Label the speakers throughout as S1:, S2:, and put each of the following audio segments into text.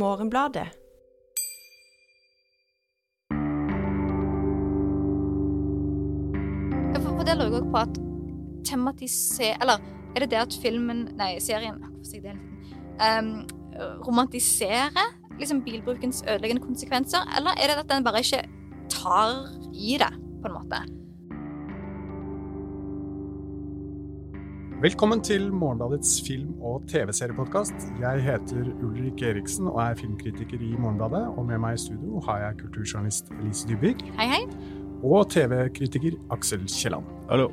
S1: Morgenbladet.
S2: For, for det lurer jeg på at tematiser... Eller er det det at filmen Nei, serien? Um, romantiserer liksom bilbrukens ødeleggende konsekvenser, eller er det at den bare ikke tar i det, på en måte?
S3: Velkommen til Morgenbladets film- og TV-seriepodkast. Jeg heter Ulrik Eriksen og er filmkritiker i Morgenbladet. Og med meg i studio har jeg kulturjournalist Elise Dybvik
S2: Hei, hei.
S3: og TV-kritiker Aksel Kielland.
S4: Hallo.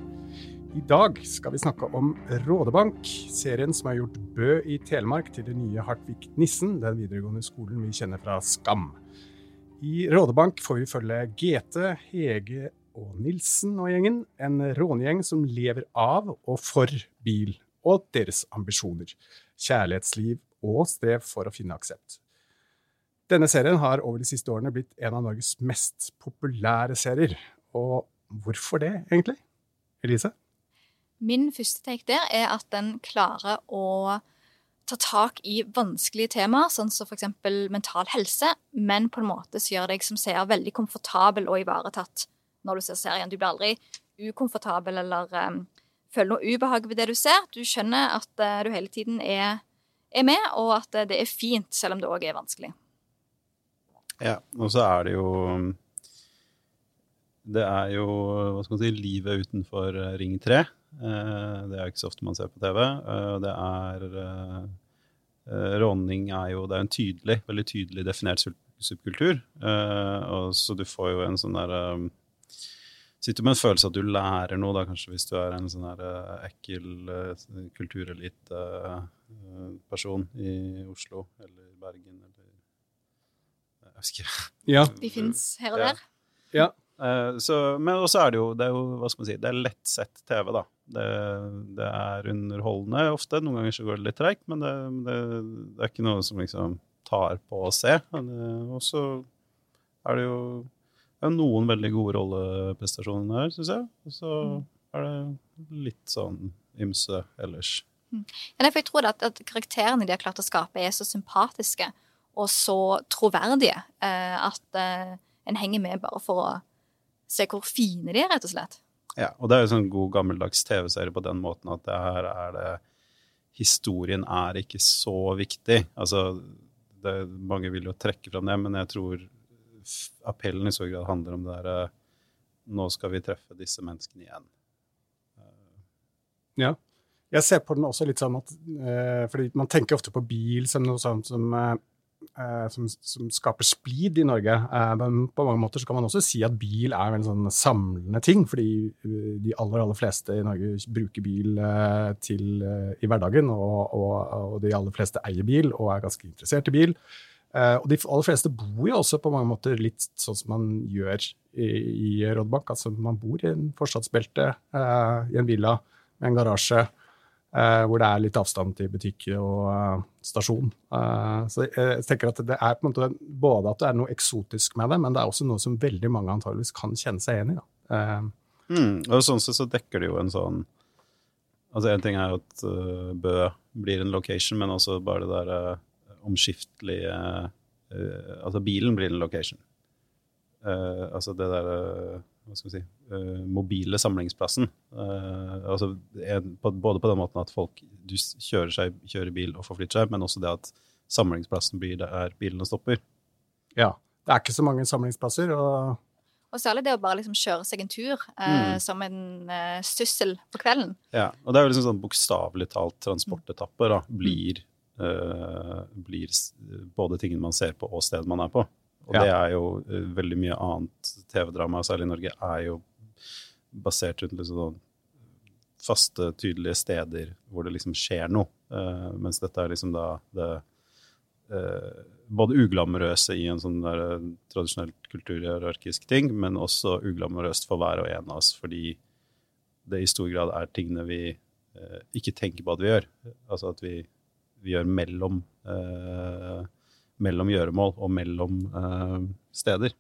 S3: I dag skal vi snakke om Rådebank, serien som har gjort Bø i Telemark til det nye Hartvig Nissen, den videregående skolen vi kjenner fra Skam. I Rådebank får vi følge GT, Hege og Nilsen og gjengen, en rånegjeng som lever av og for bil og deres ambisjoner, kjærlighetsliv og strev for å finne aksept. Denne serien har over de siste årene blitt en av Norges mest populære serier. Og hvorfor det, egentlig? Elise?
S2: Min første take der er at den klarer å ta tak i vanskelige temaer, sånn som f.eks. mental helse, men på en måte så gjør deg som seer veldig komfortabel og ivaretatt når du ser serien. Du blir aldri ukomfortabel eller um, føler noe ubehag ved det du ser. Du skjønner at uh, du hele tiden er, er med, og at uh, det er fint, selv om det òg er vanskelig.
S4: Ja, og så er det jo Det er jo hva skal man si, livet utenfor eh, Ring 3. Eh, det er ikke så ofte man ser på TV. Eh, det er eh, eh, Råning er jo Det er en tydelig, veldig tydelig definert subkultur. Eh, så du får jo en sånn der eh, Sitter med en følelse at du lærer noe, da, kanskje hvis du er en sånn her eh, ekkel uh, kulturelite-person i Oslo eller Bergen eller Jeg husker ikke.
S3: Ja.
S2: De fins her og der.
S3: ja.
S4: Eh, så, men også er det jo, det er jo, hva skal man si, det er lettsett TV, da. Det, det er underholdende ofte. Noen ganger så går det litt treigt, men det, det, det er ikke noe som liksom tar på å se. Eh, Og så er det jo det er noen veldig gode rolleprestasjoner her, syns jeg. Og så er det litt sånn ymse ellers.
S2: Ja, for jeg tror at, at karakterene de har klart å skape, er så sympatiske og så troverdige eh, at eh, en henger med bare for å se hvor fine de er, rett og slett.
S4: Ja, og det er jo sånn god gammeldags TV-serie på den måten at det her er det Historien er ikke så viktig. Altså, det, mange vil jo trekke fram det, men jeg tror appellen i så grad handler om det derre Nå skal vi treffe disse menneskene igjen.
S3: Ja. Jeg ser på den også litt sånn at eh, fordi man tenker ofte på bil som noe sånt som, eh, eh, som, som skaper splid i Norge. Eh, men på mange måter så kan man også si at bil er en sånn samlende ting, fordi eh, de aller, aller fleste i Norge bruker bil eh, til, eh, i hverdagen, og, og, og de aller fleste eier bil og er ganske interessert i bil. Eh, og de aller fleste bor jo også på mange måter litt sånn som man gjør i, i Rådbank. Altså man bor i en forstadsbelte, eh, i en villa med en garasje, eh, hvor det er litt avstand til butikk og stasjon. Så jeg, tenker at det er på en måte både at det er noe eksotisk med det, men det er også noe som veldig mange antageligvis kan kjenne seg igjen i.
S4: Mm, og sånn sett så dekker det jo en sånn Altså En ting er jo at uh, Bø blir en location, men også bare det der øh, omskiftelige øh, Altså bilen blir en location. Eh, altså det der øh, Hva skal vi si Mobile samlingsplassen. Eh, altså en, på, både på den måten at folk du kjører, seg, kjører bil og forflytter seg, men også det at samlingsplassen blir der bilene stopper.
S3: ja. Det er ikke så mange samlingsplasser, og
S2: Og særlig det å bare liksom kjøre seg en tur eh,
S4: Mm.
S2: som en eh, syssel på kvelden.
S4: Ja, og det er jo liksom sånn bokstavelig talt transportetapper da, blir, eh, blir både tingene man ser på og stedet man er på. Og
S3: Ja.
S4: det er jo eh, veldig mye annet TV-drama, særlig i Norge, er jo basert rundt liksom sånn faste, tydelige steder hvor det liksom skjer noe. Uh, mens dette er liksom da det uh, både uglamorøse i en sånn der, eh, tradisjonelt kulturhierarkisk ting, men også uglamorøst for hver og en av oss, fordi det i stor grad er tingene vi eh, ikke tenker på at vi gjør. Altså at vi, vi gjør mellom, eh, mellom gjøremål og mellom eh, steder.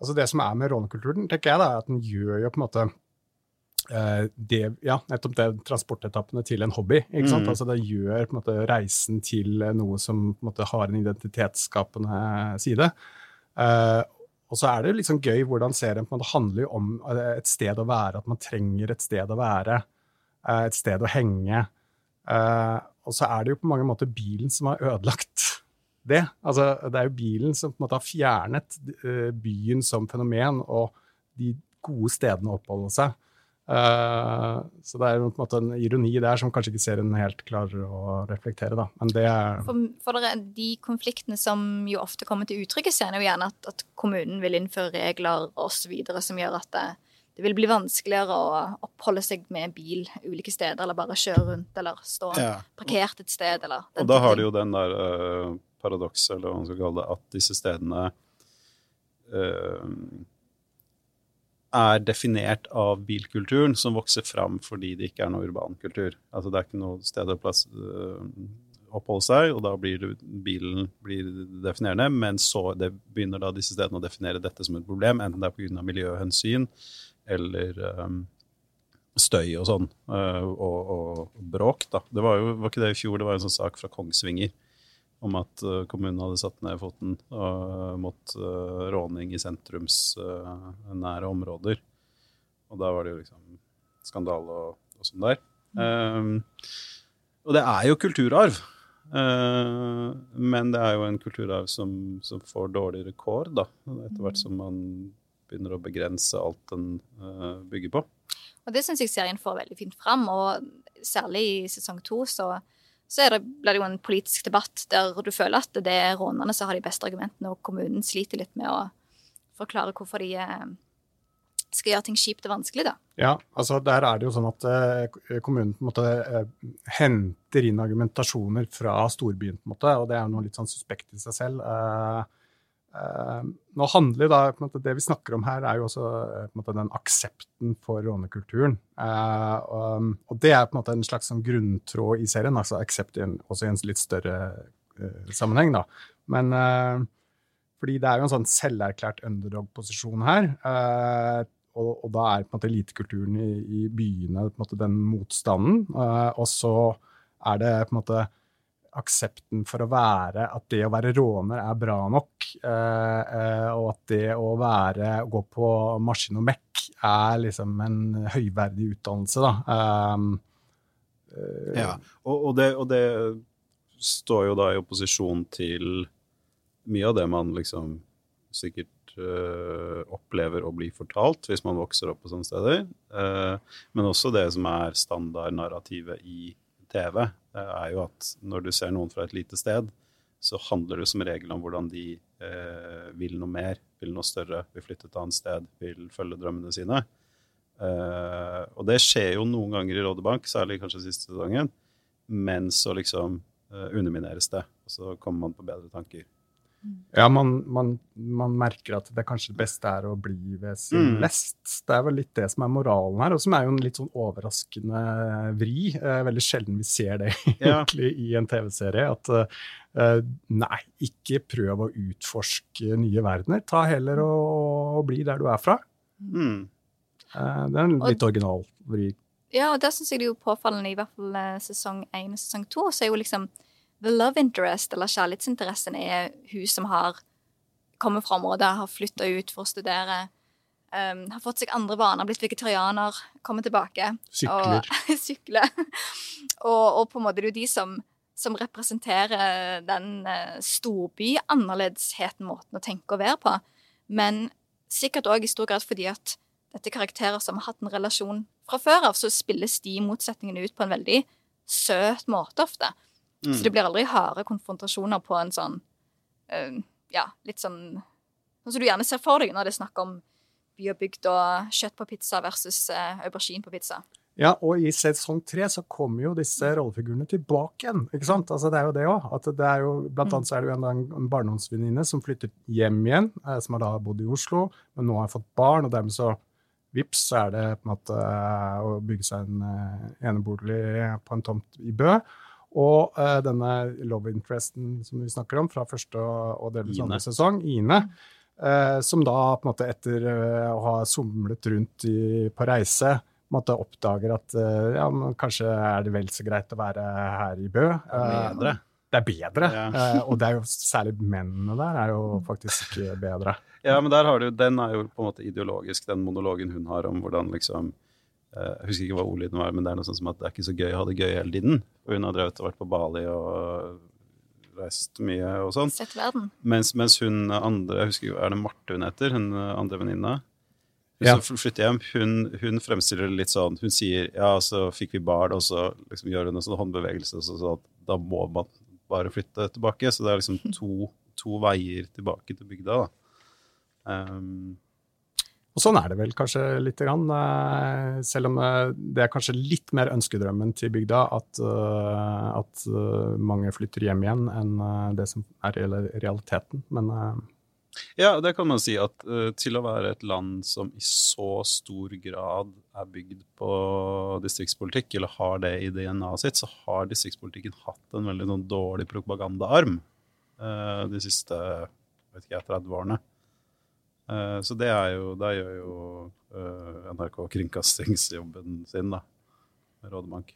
S3: Altså Det som er med rånekulturen, tenker jeg da, er at den gjør jo på en måte eh, det, ja, nettopp det transportetappene til en hobby. ikke sant?
S4: Mm.
S3: Altså Det gjør på en måte reisen til noe som på en måte har en identitetsskapende side. Eh, og så er det jo liksom gøy hvordan serien på en måte handler jo om eh, et sted å være, at man trenger et sted å være, et sted å henge. Og så er det jo på mange måter bilen som har ødelagt det. Altså, det er jo bilen som på en måte har fjernet eh, byen som fenomen og de gode stedene å oppholde seg. Uh, så det er på en måte en ironi der som kanskje ikke serien helt klarer å reflektere. Da. Men det er
S2: For, for det er de konfliktene som jo ofte kommer til uttrykk i serien, er jo gjerne at, at kommunen vil innføre regler osv. som gjør at det, det vil bli vanskeligere å oppholde seg med bil ulike steder, eller bare kjøre rundt, eller stå
S4: Ja.
S2: parkert et sted, eller den
S4: Og da har du jo den der uh, paradokset, eller hva man skal kalle det, at disse stedene uh, er definert av bilkulturen, som vokser fram fordi det ikke er noe urban kultur. Altså det er ikke noe sted å plass, eh, oppholde seg, og da blir det, bilen blir definerende. Men så det begynner da disse stedene å definere dette som et problem, enten det er pga. miljøhensyn eller um, støy og sånn, uh, og, og bråk. da. Det var jo var ikke det i fjor, det var en sånn sak fra Kongsvinger om at uh, kommunen hadde satt ned foten uh, mot råning i sentrumsnære områder. Og da var det jo liksom skandale og, og sånn der. Um, og det er jo kulturarv. Men det er jo en kulturarv som, som får dårligere kår, da, etter hvert som man begynner å begrense alt den eh, bygger på.
S2: Og det syns jeg serien får veldig fint fram, og særlig i sesong to så, så er det, blir det jo en politisk debatt der du føler at det er rånerne som har de beste argumentene, og kommunen sliter litt med å forklare hvorfor de eh, skal gjøre ting kjipt og vanskelig, da.
S3: Ja, altså der er det jo sånn at eh, kommunen på en måte eh, henter inn argumentasjoner fra storbyen, på en måte, og det er noe litt sånn suspekt i seg selv. Eh, nå handler da, måte, Det vi snakker om her, er jo også eh, måte, den aksepten for rånekulturen. Eh, og, og det er på en måte en slags sånn grunntråd i serien, altså aksept også i en litt større eh, sammenheng. da. Men eh, fordi det er jo en sånn selverklært underdog-posisjon her. Eh, og, og da er på en måte elitekulturen i, i byene på en måte den motstanden. Eh, og så er det på en måte aksepten for å være at det å være råner er bra nok, eh, eh, og at det å være gå på maskin og mekk er liksom en høyverdig utdannelse, da. Um, eh,
S4: Ja, og, og, det, og det står jo da i opposisjon til mye av det man liksom sikkert opplever å bli fortalt hvis man vokser opp på sånne steder. Men også det som er standardnarrativet i TV, det er jo at når du ser noen fra et lite sted, så handler det som regel om hvordan de eh, vil noe mer, vil noe større, vil flytte et annet sted, vil følge drømmene sine. Eh, og det skjer jo noen ganger i Rådebank, særlig kanskje siste sesongen, men så liksom eh, undermineres det, og så kommer man på bedre tanker.
S3: Ja, man, man, man merker at det kanskje beste er å bli ved sin
S4: Mm.
S3: lest. Det er vel litt det som er moralen her, og som er jo en litt sånn overraskende vri. Eh, veldig sjelden vi ser det
S4: Ja.
S3: egentlig i en TV-serie. At eh, nei, ikke prøv å utforske nye verdener. Ta heller og, bli der du er fra.
S4: Mm.
S3: Eh, det er en
S2: Og-
S3: litt original vri.
S2: Ja, og der syns jeg det er jo påfallende, i hvert fall eh, sesong én og sesong to, så er jo liksom the love interest, eller kjærlighetsinteressen, er hun som har kommet fra området, har flytta ut for å studere, um, har fått seg andre vaner, blitt vegetarianer, kommer tilbake.
S3: Sykler.
S2: Og, sykler. og, og på en måte det er jo de som, som representerer den uh, storby-annerledesheten, måten å tenke og være på. Men sikkert òg i stor grad fordi at dette er karakterer som har hatt en relasjon fra før av, så spilles de motsetningene ut på en veldig søt måte ofte.
S4: Mm.
S2: Så det blir aldri harde konfrontasjoner på en sånn uh, Ja, litt sånn Sånn som du gjerne ser for deg når det er snakk om by og bygd og kjøtt på pizza versus uh, aubergine på pizza.
S3: Ja, og i sesong tre så kommer jo disse rollefigurene tilbake igjen. ikke sant? Altså Det er jo det òg. Blant annet så er det jo en, en barndomsvenninne som flytter hjem igjen, eh, som har da bodd i Oslo, men nå har fått barn, og dermed så vips, så er det på en måte eh, å bygge seg en enebolig på en tomt i Bø. Og uh, denne love interesten som vi snakker om fra første og, delvis andre sesong, Ine, uh, som da på en måte etter uh, å ha somlet rundt i, på reise på en måte oppdager at ja, men kanskje er det vel så greit å være her i Bø.
S4: Bedre.
S3: Det er bedre.
S4: Ja.
S3: Og det er jo særlig mennene der er jo faktisk bedre.
S4: Ja, men der har du, den er jo på en måte ideologisk, den monologen hun har om hvordan liksom Jeg husker ikke hva ordlyden var, men det er noe sånt som at det er ikke så gøy å ha det gøy hele tiden. Og hun har drevet og vært på Bali og reist mye og sånn.
S2: Sett verden.
S4: Mens, mens hun andre, jeg husker jo, er det Marte hun heter, hun eh, andre venninna? Hun
S3: Ja.
S4: som flytter hjem, hun, hun fremstiller det litt sånn Hun sier ja, så fikk vi barn, og så liksom gjør hun en sånn håndbevegelse, så, så at da må man bare flytte tilbake. Så det er liksom to, to veier tilbake til bygda, da. Um,
S3: Og sånn er det vel kanskje lite grann, eh, selv om eh, det er kanskje litt mer ønskedrømmen til bygda at, eh, at mange flytter hjem igjen enn det som er realiteten. Men
S4: Ja, det kan man si at til å være et land som i så stor grad er bygd på distriktspolitikk, eller har det i DNA-et sitt, så har distriktspolitikken hatt en veldig sånn dårlig propagandaarm de siste ikke 30 årene. Eh, så det er jo Der gjør jo eh, NRK kringkastingsjobben sin, da, Rådebank.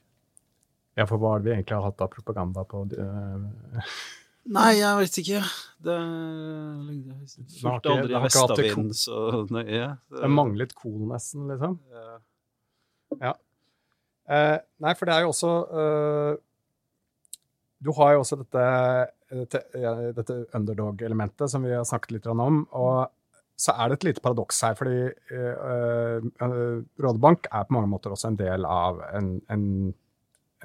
S3: ja, for hva har vi egentlig hatt av propaganda på eh,
S4: Nei, jeg vet ikke. Det fulgte aldri vestavind, så nøye.
S3: Det manglet kol nesten, liksom.
S4: Ja.
S3: Eh, nei, for det er jo også eh, Du har jo også dette, dette, dette underdog-elementet som vi har snakket litt om. Og så er det et lite paradoks her, fordi eh, eh, Rådebank er på mange måter også en del av en, en,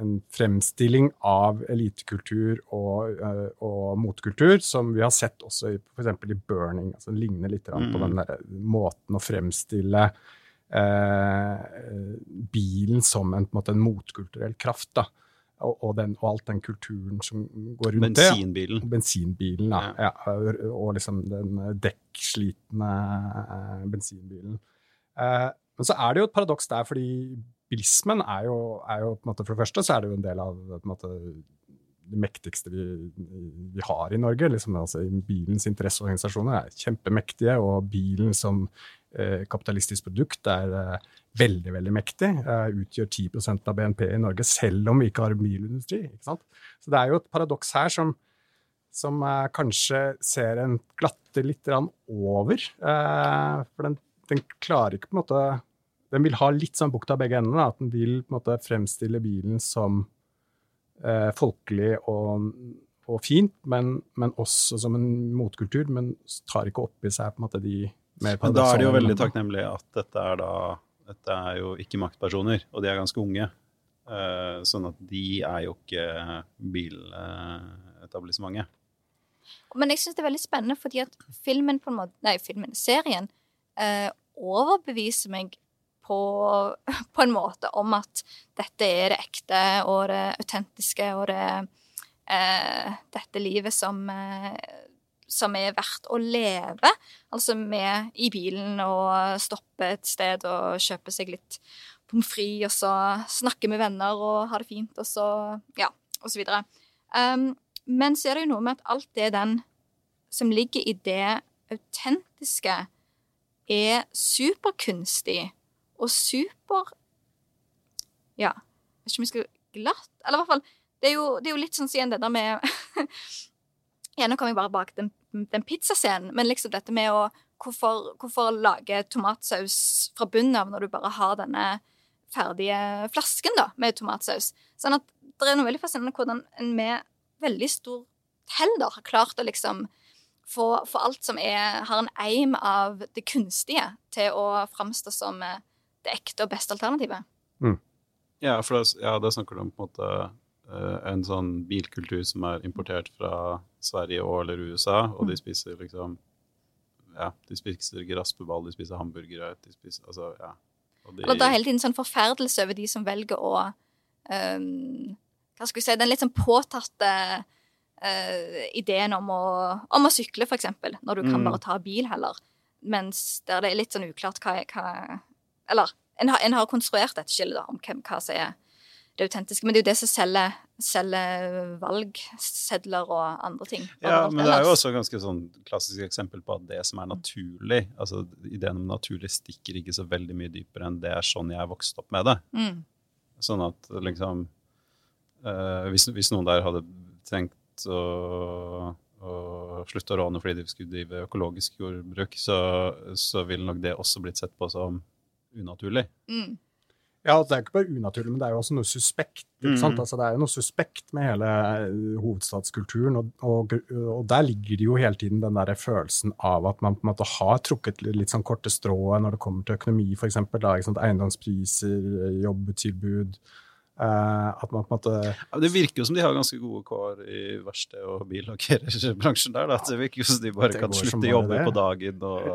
S3: en fremstilling av elitekultur og, eh, og motkultur, som vi har sett også i, eksempel i Burning. altså Det ligner litt mm. på den der måten å fremstille eh, bilen som en, på en, måte, en motkulturell kraft. da, og, og, den, og alt den kulturen som går rundt det.
S4: Bensinbilen.
S3: Bensinbilen, ja. ja. Og liksom den dekkslitne eh, bensinbilen. Eh, men så er det jo et paradoks der, fordi bilismen er jo, er jo på en måte For det første så er det jo en del av på en måte, det mektigste vi, vi har i Norge. Liksom, altså, bilens interesseorganisasjoner er kjempemektige, og bilen som eh, kapitalistisk produkt er eh, veldig veldig mektig. eh, utgjør 10% av BNP i Norge, selv om vi ikke har bilindustri. ikke sant? Så det er jo et paradoks her som, som eh, kanskje ser en glatte litt over. eh, for den, den klarer ikke på en måte Den vil ha litt sånn bukt av begge endene. At den vil på en måte fremstille bilen som eh, folkelig og, og fint, men, men også som en motkultur. Men tar ikke opp i seg på en måte de mer
S4: Men da er det jo veldig takknemlig at dette er da Dette er jo ikke maktpersoner, og de er ganske unge. Eh, sånn at de er jo ikke biletablissementet.
S2: Men jeg syns det er veldig spennende, fordi at filmen på en måte Nei, filmen, serien eh, overbeviser meg på, på en måte om at dette er det ekte og det autentiske og det eh, Dette livet som eh, som er verdt å leve. Altså med i bilen og stoppe et sted og kjøpe seg litt pommes frites, og så snakke med venner og ha det fint, og så Ja, og så videre. Um, men så er det jo noe med at alt det den som ligger i det autentiske, er superkunstig og super Ja, jeg vet ikke om jeg skal glatt Eller i hvert fall Det er jo, det er jo litt sånn som igjen det der med Ja, nå kommer jeg bare bak den, den pizzascenen, men liksom dette med å Hvorfor, hvorfor lage tomatsaus fra bunnen av når du bare har denne ferdige flasken da, med tomatsaus? Sånn at det er noe veldig fascinerende hvordan en med veldig stor hell da, har klart å liksom få, få alt som er, har en eim av det kunstige, til å framstå som eh, det ekte og beste alternativet.
S4: Ja, for da, ja, da snakker du om på en måte eh, en sånn bilkultur som er importert fra Sverige og eller USA, og de spiser liksom Ja, de spiser graspeball, de spiser hamburgere, de spiser Altså, ja. Og de,
S2: Eller det er hele tiden sånn forferdelse over de som velger å um, Hva skal vi si Den litt sånn påtatte uh, ideen om å, om å sykle, for eksempel, når du kan
S4: Mm.
S2: bare ta bil heller. Mens der det er litt sånn uklart hva, hva Eller en har, en har konstruert et skille da, om hvem, hva som er det autentiske. Men det er jo det som selger, selger valgsedler og andre ting.
S4: Ja, men det er jo også et ganske sånn klassisk eksempel på at det som er naturlig altså Ideen om naturlig stikker ikke så veldig mye dypere enn det er sånn jeg er vokst opp med det.
S2: Mm.
S4: Sånn at liksom eh, hvis, hvis noen der hadde tenkt å, og slutte å råne fordi de skulle drive økologisk jordbruk, så, så ville nok det også blitt sett på som unaturlig.
S2: Mm.
S3: Ja, det er ikke bare unaturlig, men det er jo også noe suspekt. Ikke
S4: Mm.
S3: Altså, det er jo noe suspekt med hele eh, hovedstadskulturen, og, og, og der ligger det jo hele tiden den der følelsen av at man på en måte har trukket litt, litt sånn korte strået når det kommer til økonomi, f.eks. Eiendomspriser, jobbtilbud. eh, at man på en måte
S4: Ja, det virker jo som de har ganske gode kår i verksted- og billakkerbransjen der. Da. Det virker jo som de bare kan slutte
S3: å
S4: jobbe på dagen og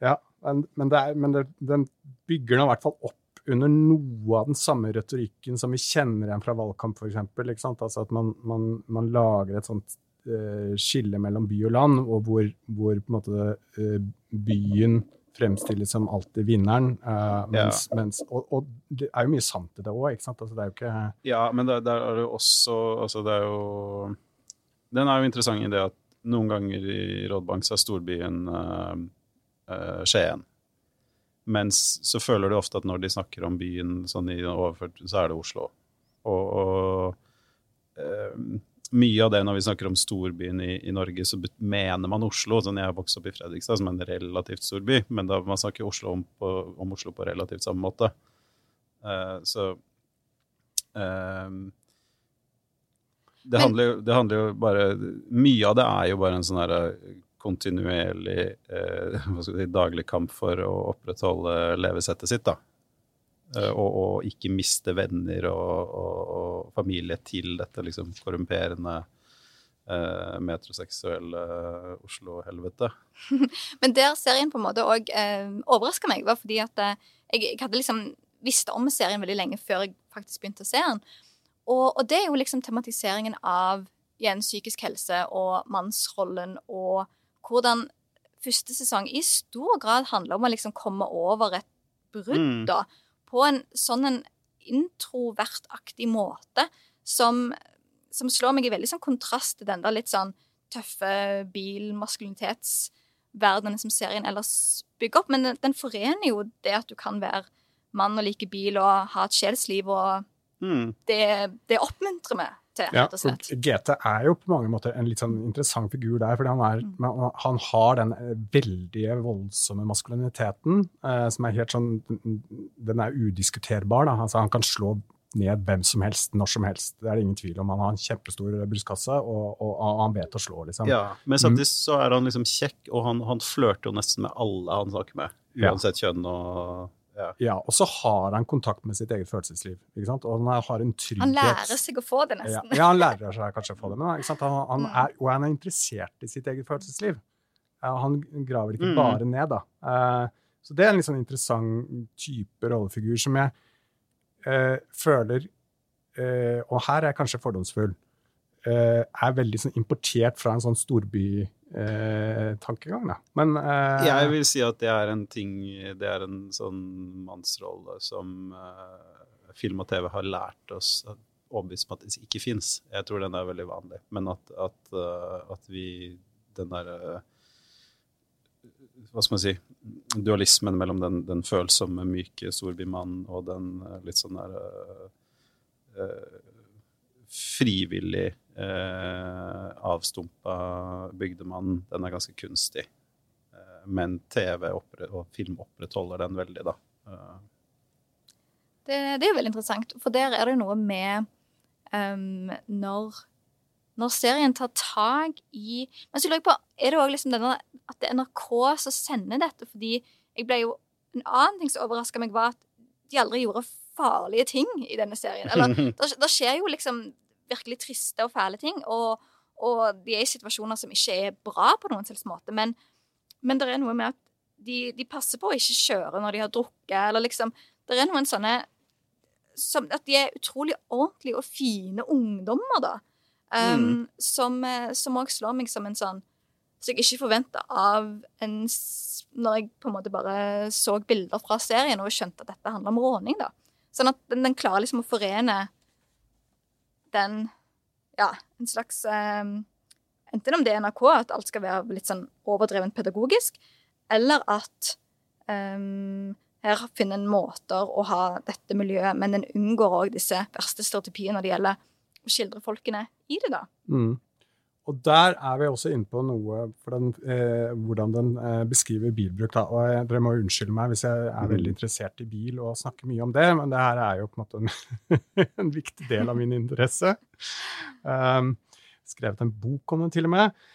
S3: Ja, men, men, det er, men det, den bygger nå i hvert fall opp under noe av den samme retorikken som vi kjenner igjen fra valgkamp, f.eks. Altså at man, man, man lager et sånt eh, skille mellom by og land, og hvor, hvor måte eh, byen fremstilles som alltid vinneren. eh, mens, mens, og, og det er jo mye sant i det òg, ikke sant. Altså, det er jo ikke
S4: Ja, men der, der er det også Altså, det er jo Den er jo interessant i det at noen ganger i Rådbank så er storbyen Skien. Mens så føler du ofte at når de snakker om byen sånn i overført, så er det Oslo. Og, og eh, mye av det når vi snakker om storbyen i, i Norge, så mener man Oslo. Sånn, jeg har vokst opp i Fredrikstad, som er en relativt stor by, men da man snakker Oslo om, på, om Oslo på relativt samme måte. Eh, så eh, det, handler jo, det handler jo bare Mye av det er jo bare en sånn herre kontinuerlig eh, si, daglig kamp for å opprettholde levesettet sitt, da. Eh, og, og ikke miste venner og, og, og familie til dette liksom korrumperende eh, metroseksuelle Oslo-helvete.
S2: Men der serien på en måte òg eh, overraska meg, var fordi at eh, jeg, jeg hadde liksom visst om serien veldig lenge før jeg faktisk begynte å se den. Og det er jo liksom tematiseringen av igjen psykisk helse og mannsrollen, og hvordan første sesong i stor grad handler om å liksom komme over et brudd,
S4: Mm.
S2: da, på en sånn en introvertaktig måte som, som slår meg i veldig sånn kontrast til den der litt sånn tøffe bil-maskulinitetsverdenen som serien ellers bygger opp. Men den, den forener jo det at du kan være mann og like bil og ha et sjelsliv, og
S4: Mm.
S2: det, det oppmuntrer meg til, rett og slett.
S3: Ja, GT er jo på mange måter en litt sånn interessant figur der, fordi han, er,
S2: Mm.
S3: han har den eh, veldige voldsomme maskuliniteten, eh, som er helt sånn Den er udiskuterbar. Da. Altså, han kan slå ned hvem som helst, når som helst. Det er det ingen tvil om. Han har en kjempestor brystkasse, og, og, og han vet å slå, liksom.
S4: Ja, men samtidig så er han liksom kjekk, og han, han flørter jo nesten med alle han snakker med.
S3: Ja.
S4: Uansett kjønn og ja.
S3: Ja, og så har han kontakt med sitt eget følelsesliv. Ikke sant? Og han har en trygghet
S2: Han lærer seg å få det, nesten.
S3: ja, han lærer seg kanskje å få det, men ikke sant? Han, han
S2: Mm.
S3: er, og han er interessert i sitt eget følelsesliv. Ja, han graver ikke
S4: Mm.
S3: bare ned, da. Eh, så det er en litt sånn interessant type rollefigur som jeg eh, føler eh, Og her er jeg kanskje fordomsfull. eh, er veldig sånn importert fra en sånn storbytankegang, da. Men eh,
S4: Jeg vil si at det er en ting Det er en sånn mannsrolle som eh, film og TV har lært oss overbevist om at det ikke fins. Jeg tror den er veldig vanlig. Men at, at, eh, at vi Den derre Hva skal man si Dualismen mellom den, den følsomme, myke storbymannen og den eh, litt sånn der uh, uh, frivillig eh, avstumpa bygdemannen, den er ganske kunstig. Eh, men TV og film opprettholder den veldig, da. Eh,
S2: Det, det er veldig interessant, for der er det jo noe med um, når, når serien tar tak i Men så lurer jeg på, er det òg liksom denne at det er NRK som sender dette? Fordi jeg ble jo En annen ting som overraska meg, var at de aldri gjorde farlige ting i denne serien. Eller det skjer jo liksom virkelig triste og fæle ting, og, og de er i situasjoner som ikke er bra på noen selvs måte, men, men det er noe med at de, de passer på å ikke kjøre når de har drukket, eller liksom Det er noen sånne som, At de er utrolig ordentlige og fine ungdommer, da. Um, Som eh, som òg slår meg som en sånn Som jeg ikke forventa av en Når jeg på en måte bare så bilder fra serien og skjønte at dette handler om råning, da Sånn at den, den klarer liksom å forene den Ja, en slags um, Enten om det er NRK, at alt skal være litt sånn overdrevent pedagogisk, eller at um, her finner en måter å ha dette miljøet, men en unngår òg disse verste stereotypiene når det gjelder å skildre folkene i det, da.
S3: Mm. Og der er vi også inne på noe for den, eh, hvordan den eh, beskriver bilbruk. Da. Og jeg, dere må unnskylde meg hvis jeg er veldig interessert i bil og snakker mye om det, men det her er jo på en måte en, en viktig del av min interesse. Um, skrevet en bok om den til og med.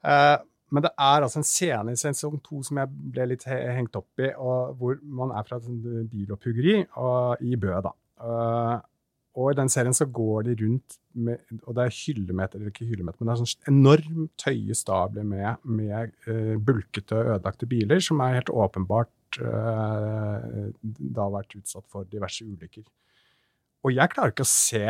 S3: Uh, men det er altså en scene i sesong to som jeg ble litt hengt opp i, hvor man er fra et bilopphuggeri i Bø. da. Uh, og i den serien så går de rundt med Og det er hyllemeter, eller ikke hyllemeter, men det er sånn enormt høye stabler med, med uh, bulkete ødelagte biler, som er helt åpenbart uh, da vært utsatt for diverse ulykker. Og jeg klarer ikke å se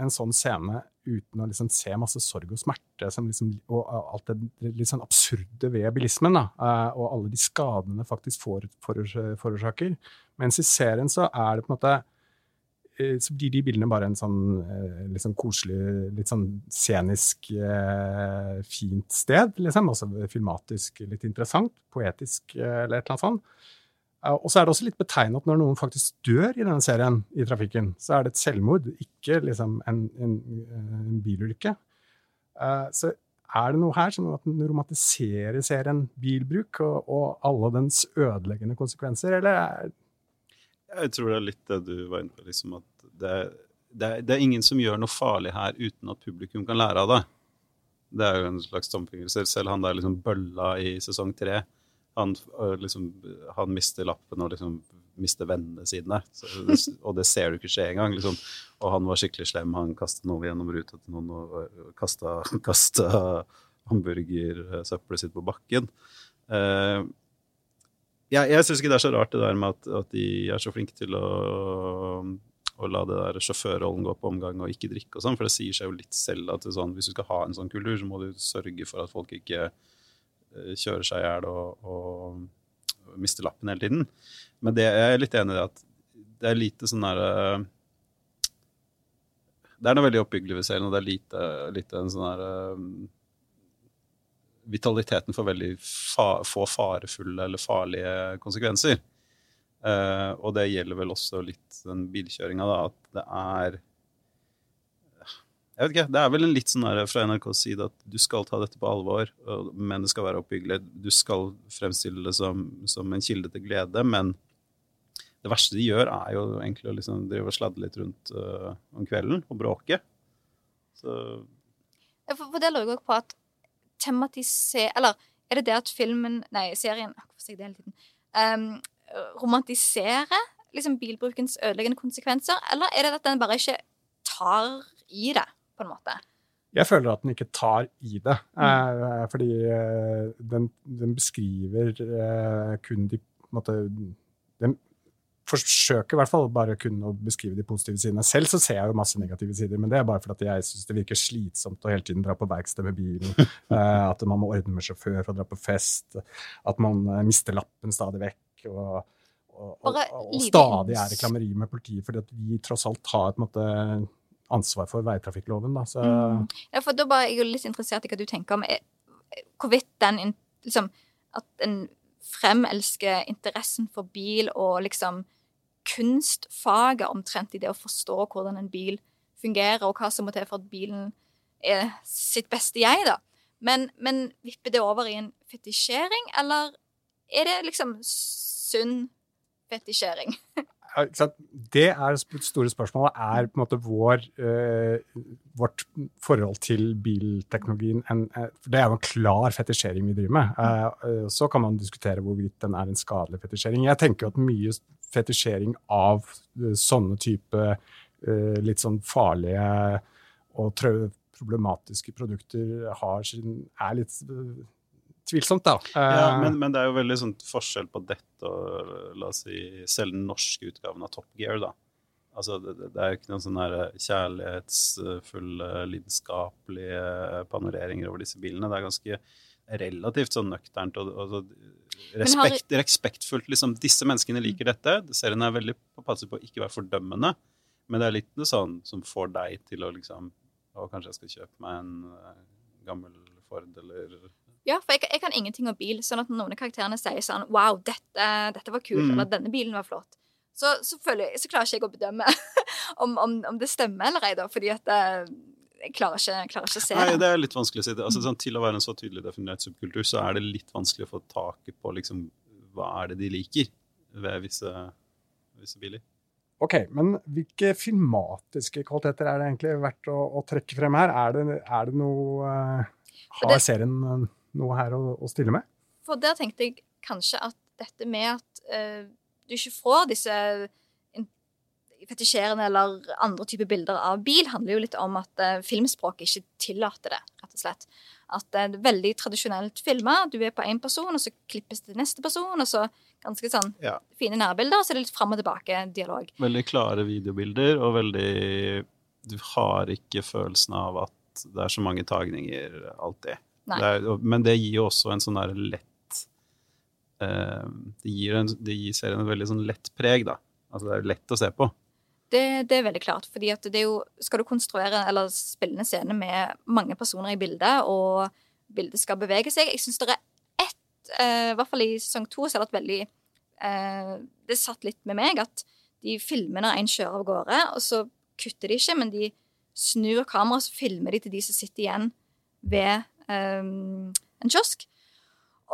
S3: en sånn scene uten å liksom se masse sorg og smerte liksom, og alt det litt sånn absurde ved bilismen. Da, uh, og alle de skadene faktisk forårsaker. Mens i serien så er det på en måte Eh, så blir de bildene bare en sånn eh, litt sånn koselig, litt sånn scenisk, eh, fint sted. liksom, altså Filmatisk litt interessant, poetisk eller et eller annet sånt. Og så er det også litt betegnet at når noen faktisk dør i denne serien i trafikken, så er det et selvmord, ikke liksom en, en, en bilulykke. Så er det noe her som at den romantiserer serien bilbruk og, og alle dens ødeleggende konsekvenser, eller er
S4: jeg tror det er litt det du var inne på. Liksom, at det, det, det, er ingen som gjør noe farlig her uten at publikum kan lære av det. Det er jo en slags tomfingerser. Selv han der liksom bølla i sesong tre, han, liksom, han mister lappen og liksom mister vennene sine. Så, og det ser du ikke skje engang. Liksom. Og han var skikkelig slem. Han kastet noe gjennom ruta til noen og kasta, kasta hamburgersøppelet sitt på bakken. Uh, jeg, jeg syns ikke det er så rart det der med at, at de er så flinke til å, å la det der sjåførrollen gå på omgang og ikke drikke og sånn, for det sier seg jo litt selv at sånn, hvis du skal ha en sånn kultur, så må du sørge for at folk ikke uh, kjører seg i hjel og, og, mister lappen hele tiden. Men det, jeg er litt enig i det at det er lite sånn derre uh, Det er noe veldig oppbyggelig ved serien, og det er lite, lite en sånn derre uh, vitaliteten får veldig fa få farefulle eller farlige konsekvenser. Uh, og det gjelder vel også litt den bilkjøringa, da, at det er jeg vet ikke, Det er vel en litt sånn der fra NRKs side at du skal ta dette på alvor, men det skal være oppbyggelig. Du skal fremstille det som, som, en kilde til glede, men det verste de gjør, er jo egentlig å liksom drive og sladde litt rundt uh, om kvelden og bråke. Så
S2: for, for det lurer jeg på at tematisere Eller er det det at filmen Nei, serien jeg det hele tiden? Um, romantiserer liksom bilbrukens ødeleggende konsekvenser, eller er det at den bare ikke tar i det, på en måte?
S3: Jeg føler at den ikke tar i det. Mm. Eh, fordi eh, den, den, beskriver eh, kun de på en måte, Den forsøker i hvert fall bare kun å beskrive de positive sidene. Selv så ser jeg jo masse negative sider, men det er bare fordi jeg syns det virker slitsomt å hele tiden dra på verksted med bilen. uh, at man må ordne med sjåfør for å dra på fest. At man uh, mister lappen stadig vekk. Og, og, og, og stadig er reklameri med politiet, fordi at vi tross alt har et måte, ansvar for veitrafikkloven. Da, mm.
S2: Ja, for da bare, jeg er litt interessert i hva du tenker om hvorvidt den liksom, At en fremelsker interessen for bil og liksom kunstfaget omtrent i det å forstå hvordan en bil fungerer, og hva som må til for at bilen er sitt beste jeg, da. Men, men vipper det over i en fetisjering, eller er det liksom sunn fetisjering?
S3: det er store spørsmålet. Er på en måte vår, uh, vårt forhold til bilteknologien en, uh, Det er jo en klar fetisjering vi driver med. Uh, så kan man diskutere hvorvidt den er en skadelig fetisjering. Jeg tenker at mye fetisjering av sånne type litt sånn farlige og problematiske produkter sin, er litt tvilsomt, da.
S4: Ja, eh, men, men, det er jo veldig sånn forskjell på dette og la oss si selv den norske utgaven av Top Gear, da. Altså, det, det er jo ikke noen sånne kjærlighetsfulle, lidenskapelige panoreringer over disse bilene. Det er ganske relativt sånn nøkternt og, og, og respekt, har... respektfullt. Liksom, disse menneskene liker dette. Serien er veldig passer på å ikke være fordømmende, men det er litt det sånn som får deg til å liksom Å, kanskje jeg skal kjøpe meg en gammel Ford, eller
S2: ja, for jeg, jeg, kan ingenting om bil, sånn at noen av karakterene sier sånn Wow, dette, dette var kult, mm. eller denne bilen var flott. Så, så, jeg, så klarer ikke jeg å bedømme om, om, om, det stemmer eller ei, da, fordi at eh, jeg klarer ikke, klarer ikke, å se
S4: Nei, det. er litt vanskelig å si. det. Altså, sånn, til å være en så tydelig definert subkultur, så er det litt vanskelig å få taket på liksom, hva er det de liker ved visse, visse biler.
S3: Ok, men hvilke filmatiske kvaliteter er det egentlig verdt å, å trekke frem her? Er det, er det noe uh, Har det, serien noe her å, å, stille med?
S2: For der tenkte jeg kanskje at dette med at uh, du ikke får disse fetisjerende eller andre typer bilder av bil, handler jo litt om at uh, filmspråket ikke tillater det, rett og slett. At det er veldig tradisjonelt filma. Du er på én person, og så klippes det til neste person, og så ganske sånn ja. fine nærbilder, og så er det litt fram og tilbake-dialog.
S4: Veldig klare videobilder, og veldig Du har ikke følelsen av at det er så mange tagninger alltid. Det er, men det gir jo også en sånn der lett uh, det, gir en, det gir serien et veldig sånn lett preg, da. Altså det er lett å se på.
S2: Det, det, er veldig klart. fordi at det er jo, Skal du konstruere eller spille en scene med mange personer i bildet, og bildet skal bevege seg Jeg syns det er ett, eh, i hvert fall i sesong to, så er det veldig eh, Det satt litt med meg at de filmer når en kjører av gårde, og så kutter de ikke, men de snur kameraet, så filmer de til de som sitter igjen ved eh, en kiosk.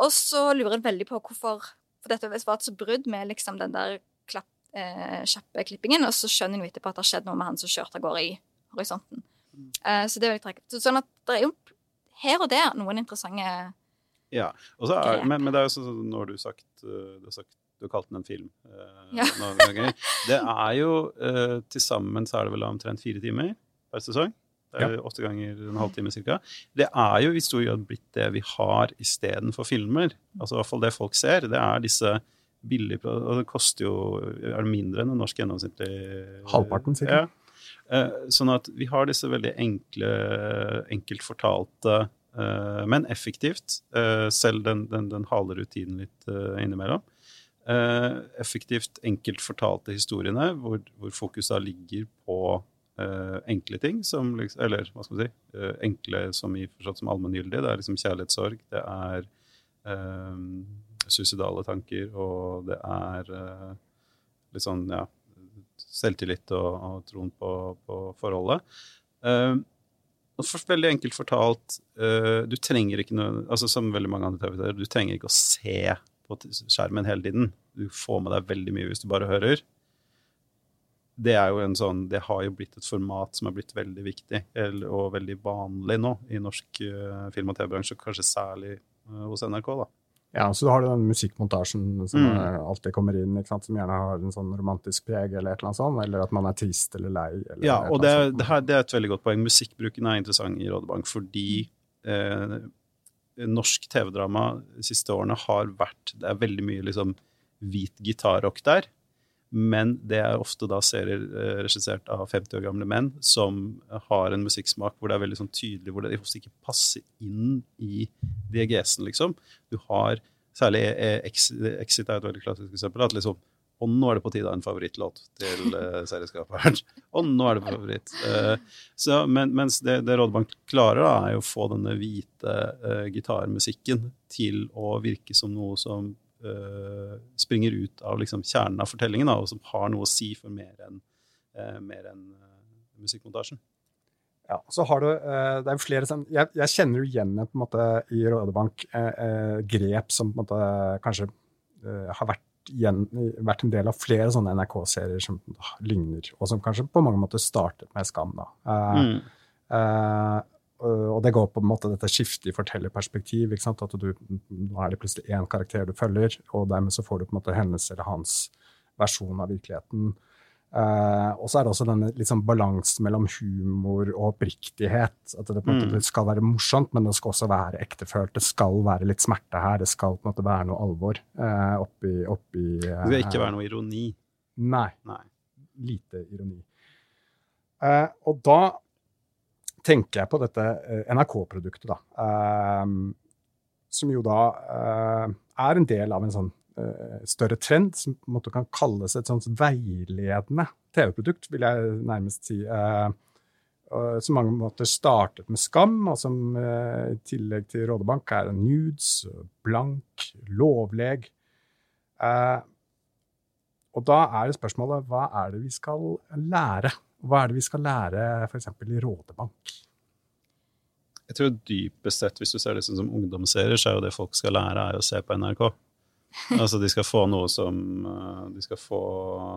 S2: Og så lurer jeg veldig på hvorfor For dette var et så brudd med liksom den der eh, kjappe klippingen, og så skjønner jeg jo etterpå at det har skjedd noe med han som kjørte av gårde i horisonten. Eh, så det er veldig trekk. Sånn at det er jo her og der noen interessante
S4: Ja, er, men, men, det er jo sånn du har sagt, eh, du har sagt du har kalt den en film. Eh, ja. det er jo eh, Til sammen så er det vel omtrent fire timer per sesong. Det er ja. Åtte ganger en halvtime ca. Det er jo i stor grad blitt det vi har istedenfor filmer. Altså i hvert fall det folk ser. Det er disse billige Og det koster jo er det mindre enn en norsk gjennomsnittlig
S3: Halvparten, sikkert. Ja.
S4: Eh, sånn at vi har disse veldig enkle, enkelt fortalte, eh, men effektivt. Eh, selv den, den, den haler rutinen litt innimellom. Effektivt, enkelt fortalte historiene, hvor, hvor fokuset ligger på enkle ting, som, eller hva skal vi si, enkle som i forstått som allmenngyldig. Det er liksom kjærlighetssorg, det er suicidale tanker, og det er uh, litt sånn, ja Selvtillit og, og troen på, på forholdet. Uh, og for, veldig enkelt fortalt, uh, du trenger ikke noe altså Som veldig mange andre TV-serier, du trenger ikke å se på skjermen hele tiden. Du får med deg veldig mye hvis du bare hører. Det er jo en sånn, det har jo blitt et format som er blitt veldig viktig og veldig vanlig nå i norsk film- og TV-bransje, kanskje særlig hos NRK. da.
S3: Ja, så du har den musikkmontasjen som mm. alltid kommer inn, som gjerne har en sånn romantisk preg, eller et eller annet sånt, eller at man er trist eller lei. Eller
S4: ja, og det, det, her, det, er et veldig godt poeng. Musikkbruken er interessant i Rådebank fordi eh, norsk TV-drama de siste årene har vært Det er veldig mye liksom hvit gitarrock der. Men det er ofte da serier eh, regissert av 50 år gamle menn som har en musikksmak hvor det er veldig sånn tydelig, hvor det ofte ikke passer inn i diagesen, liksom. Du har Særlig Exit er et veldig klassisk eksempel. at liksom og nå er det på tide av en favorittlåt til uh, serieskaperen. Og nå er det favoritt. Uh, så, men, mens det, det Rådebank klarer, da, er jo å få denne hvite uh, gitarmusikken til å virke som noe som uh, springer ut av liksom, kjernen av fortellingen, da, og som har noe å si for mer enn uh, en, uh, musikkmontasjen.
S3: Ja, så har du, det er flere som, jeg, jeg kjenner jo igjen på en måte, i Rådebank grep som på en måte, kanskje har vært, igjen, vært, en del av flere sånne NRK-serier som ligner, og som kanskje på mange måter startet med Skam. da. Mm. Øh, og det går på en måte dette skiftet i fortellerperspektiv. At du, Nå er det plutselig én karakter du følger, og dermed så får du på en måte hennes eller hans versjon av virkeligheten. Uh, og så er det også denne liksom, balansen mellom humor og oppriktighet. At det, måte, mm. det skal være morsomt, men det skal også være ektefølt. Det skal være litt smerte her. Det skal på en måte være noe alvor uh, oppi, oppi
S4: uh, Det skal ikke være noe ironi.
S3: Nei.
S4: Nei.
S3: lite ironi. Eh, og da tenker jeg på dette eh, NRK-produktet, da. Eh, som jo da eh, er en del av en sånn eh, større trend som på en måte kan kalles et sånt veiledende TV-produkt, vil jeg nærmest si. Eh, som mange måter startet med Skam, og som i tillegg til Rådebank er nudes, blank, lovleg. og da er det spørsmålet hva er det vi skal lære? Hva er det vi skal lære f.eks. i Rådebank?
S4: Jeg tror dypest sett, hvis du ser det som ungdomsserier, så er jo det folk skal lære, er å se på NRK. Altså de skal få noe som eh, De skal få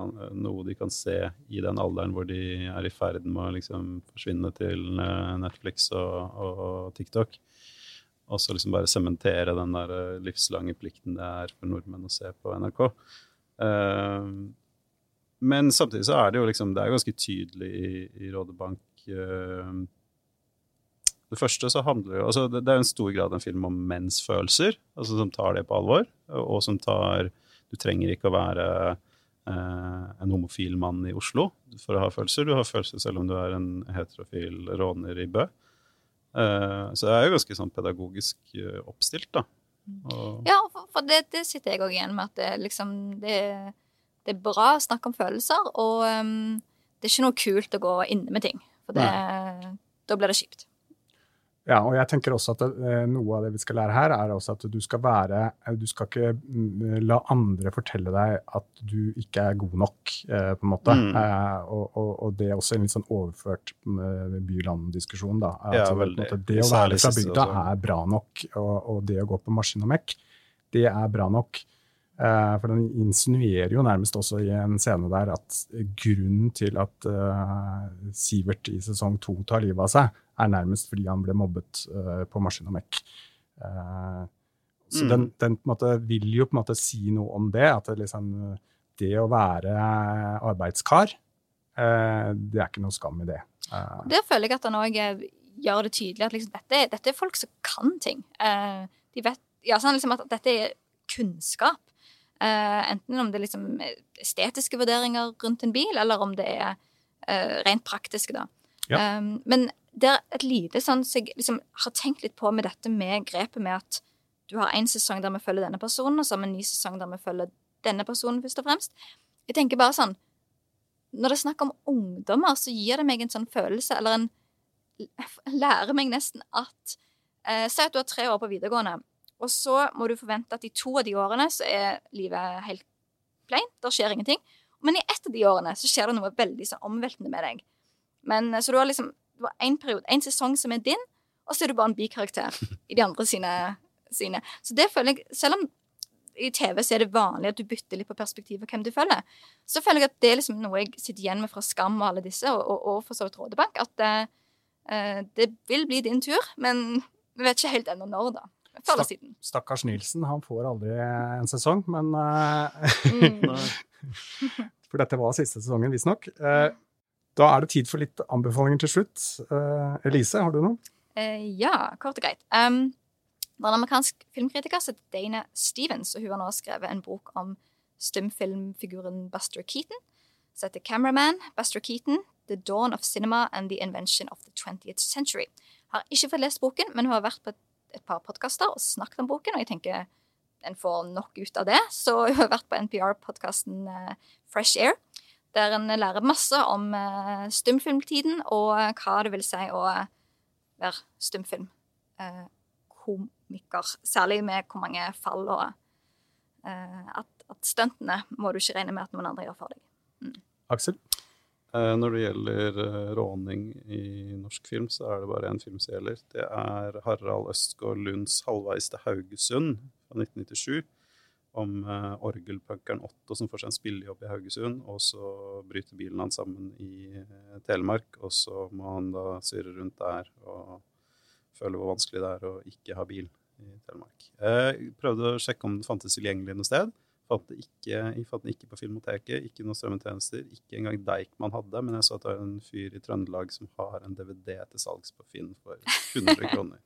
S4: eh, noe de kan se i den alderen hvor de er i ferd med å liksom forsvinne til eh, Netflix og, og TikTok. Og så liksom bare sementere den der livslange plikten det er for nordmenn å se på NRK. Men samtidig så er det jo liksom Det er jo ganske tydelig i, i Rådebank det første så handler jo, altså det, det er en stor grad en film om menns følelser, altså som tar det på alvor, og som tar Du trenger ikke å være eh, en homofil mann i Oslo for å ha følelser. Du har følelser selv om du er en heterofil råner i Bø. Eh, så det er jo ganske sånn pedagogisk oppstilt, da.
S2: Og... Ja, for, det, det, sitter jeg òg igjen med, at det liksom det, det, er bra å snakke om følelser, og um, det er ikke noe kult å gå inne med ting. For det, da blir det kjipt.
S3: Ja, og jeg tenker også at det, eh, noe av det vi skal lære her, er også at du skal være eh, Du skal ikke mm, la andre fortelle deg at du ikke er god nok, eh, på en måte. Mm. Eh, og, og, og, det er også en litt sånn overført by-land-diskusjon, da. Ja, altså, måte, det å være fra bygda er bra nok, og, og, det å gå på maskin og mekk, det er bra nok. Eh, for den insinuerer jo nærmest også i en scene der at grunnen til at uh, Sivert i sesong to tar livet av seg, er nærmest fordi han ble mobbet uh, på maskin og mekk. Uh, så mm. den, den måte, vil jo på en måte si noe om det. At det, liksom, det å være arbeidskar, det er ikke noe skam i det.
S2: Der føler jeg at han òg gjør det tydelig at liksom, dette, dette, er folk som kan ting. de vet ja, sånn liksom at dette er kunnskap. Enten om det er liksom estetiske vurderinger rundt en bil, eller om det er rent praktiske. da. Ja. Um, men det er et lite sånn så jeg liksom har tenkt litt på med dette med grepet med at du har en sesong der vi følger denne personen, og så har vi en ny sesong der vi følger denne personen, først og fremst. Jeg tenker bare sånn Når det er snakk om ungdommer, så gir det meg en sånn følelse, eller en Lærer meg nesten at eh, Si at du har tre år på videregående, og så må du forvente at i to av de årene så er livet helt plain. Det skjer ingenting. Men i ett av de årene så skjer det noe veldig sånn omveltende med deg. Men, så du har liksom du har en periode, en sesong som er din, og så er du bare en bikarakter i de andre sine, sine. Så det føler jeg, selv om i TV så er det vanlig at du bytter litt på perspektivet hvem du følger, så føler jeg at det er liksom noe jeg sitter igjen med fra Skam og alle disse, og, og, og for så vidt Rådebank, at uh, det vil bli din tur, men vi vet ikke helt ennå når, da. Stak,
S3: stakkars Nilsen, han får aldri en sesong, men uh, mm. For dette var siste sesongen, visstnok. Uh, da er det tid for litt anbefalinger til slutt. Uh, Elise, har du noe?
S2: Ja, kort og greit. Um, det er en amerikansk filmkritiker som heter Dana Stevens, og hun har nå skrevet en bok om stumfilmfiguren Buster Keaton, som heter Cameraman, Buster Keaton, The Dawn of Cinema and the Invention of the 20th Century. Har ikke fått lest boken, men hun har vært på et, et par podkaster og snakket om boken, og jeg tenker en får nok ut av det. Så jeg har vært på NPR-podkasten eh, Fresh Air der en lærer masse om uh, stumfilmtiden og hva det vil si å være stumfilmkomiker. Særlig med hvor mange fall og at, at stuntene må du ikke regne med at noen andre gjør for deg. Mm.
S3: Aksel?
S4: Når det gjelder råning i norsk film, så er det bare én film som gjelder. Det er Harald Østgaard Lunds 'Halvveis til Haugesund' fra 1997 om uh, orgelpunkeren Otto som får seg en spillejobb i Haugesund, og så bryter bilen hans sammen i Telemark, og så må han da surre rundt der og føle hvor vanskelig det er å ikke ha bil i Telemark. Jeg prøvde å sjekke om det fantes tilgjengelig noe sted. Fant det ikke, jeg fant det ikke på Filmoteket, ikke noen strømmetjenester. Ikke engang Deichman hadde, men jeg så at det er en fyr i Trøndelag som har en DVD til salgs på Finn for 100 kroner.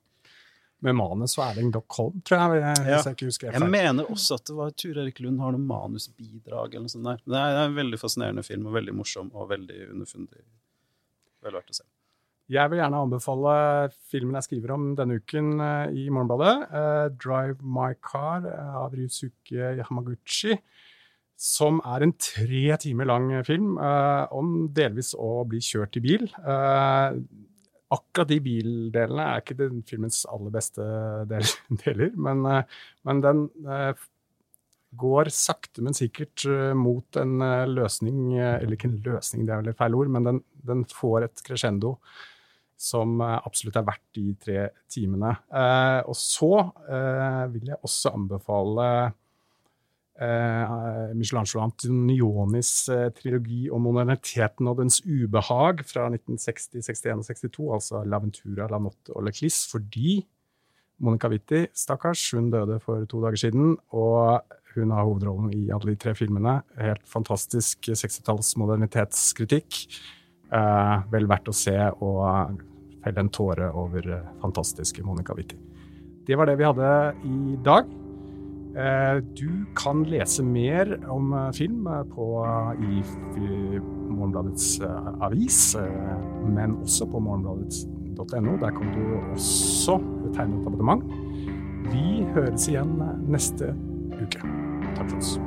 S3: med manus og Erling Dockholm, tror jeg. Hvis
S4: Ja.
S3: jeg ikke husker det.
S4: Jeg mener også at det var Tur Erik Lund har noe manusbidrag eller noe sånt der. Det er, det er en veldig fascinerende film, og veldig morsom og veldig underfundig. Vel verdt å se.
S3: Jeg vil gjerne anbefale filmen jeg skriver om denne uken eh, i Morgenbladet, eh, 'Drive My Car' eh, av Ryusuke Yamaguchi, Som er en tre timer lang film om delvis å bli kjørt i bil. Akkurat de bildelene er ikke den filmens aller beste del, deler, men, men den går sakte, men sikkert mot en løsning Eller ikke en løsning, det er vel et feil ord, men den, den får et crescendo som eh, absolutt er verdt de tre timene. Eh, og så eh, vil jeg også anbefale Michelangelo Antonionis trilogi om moderniteten og dens ubehag fra 1960, 61 og 62, altså L'Aventura, La Notte og Le Clis, fordi Monica Witti, stakkars, hun døde for to dager siden, og hun har hovedrollen i alle de tre filmene. Helt fantastisk 60-talls modernitetskritikk. Vel verdt å se og felle en tåre over eh, fantastiske Monica Witti. Det var det vi hadde i dag. Eh, du kan lese mer om eh, film på, i, Morgenbladets avis, men også på morgenbladet.no. Der kan du også tegne et abonnement. Vi høres igjen neste uke. Takk for oss.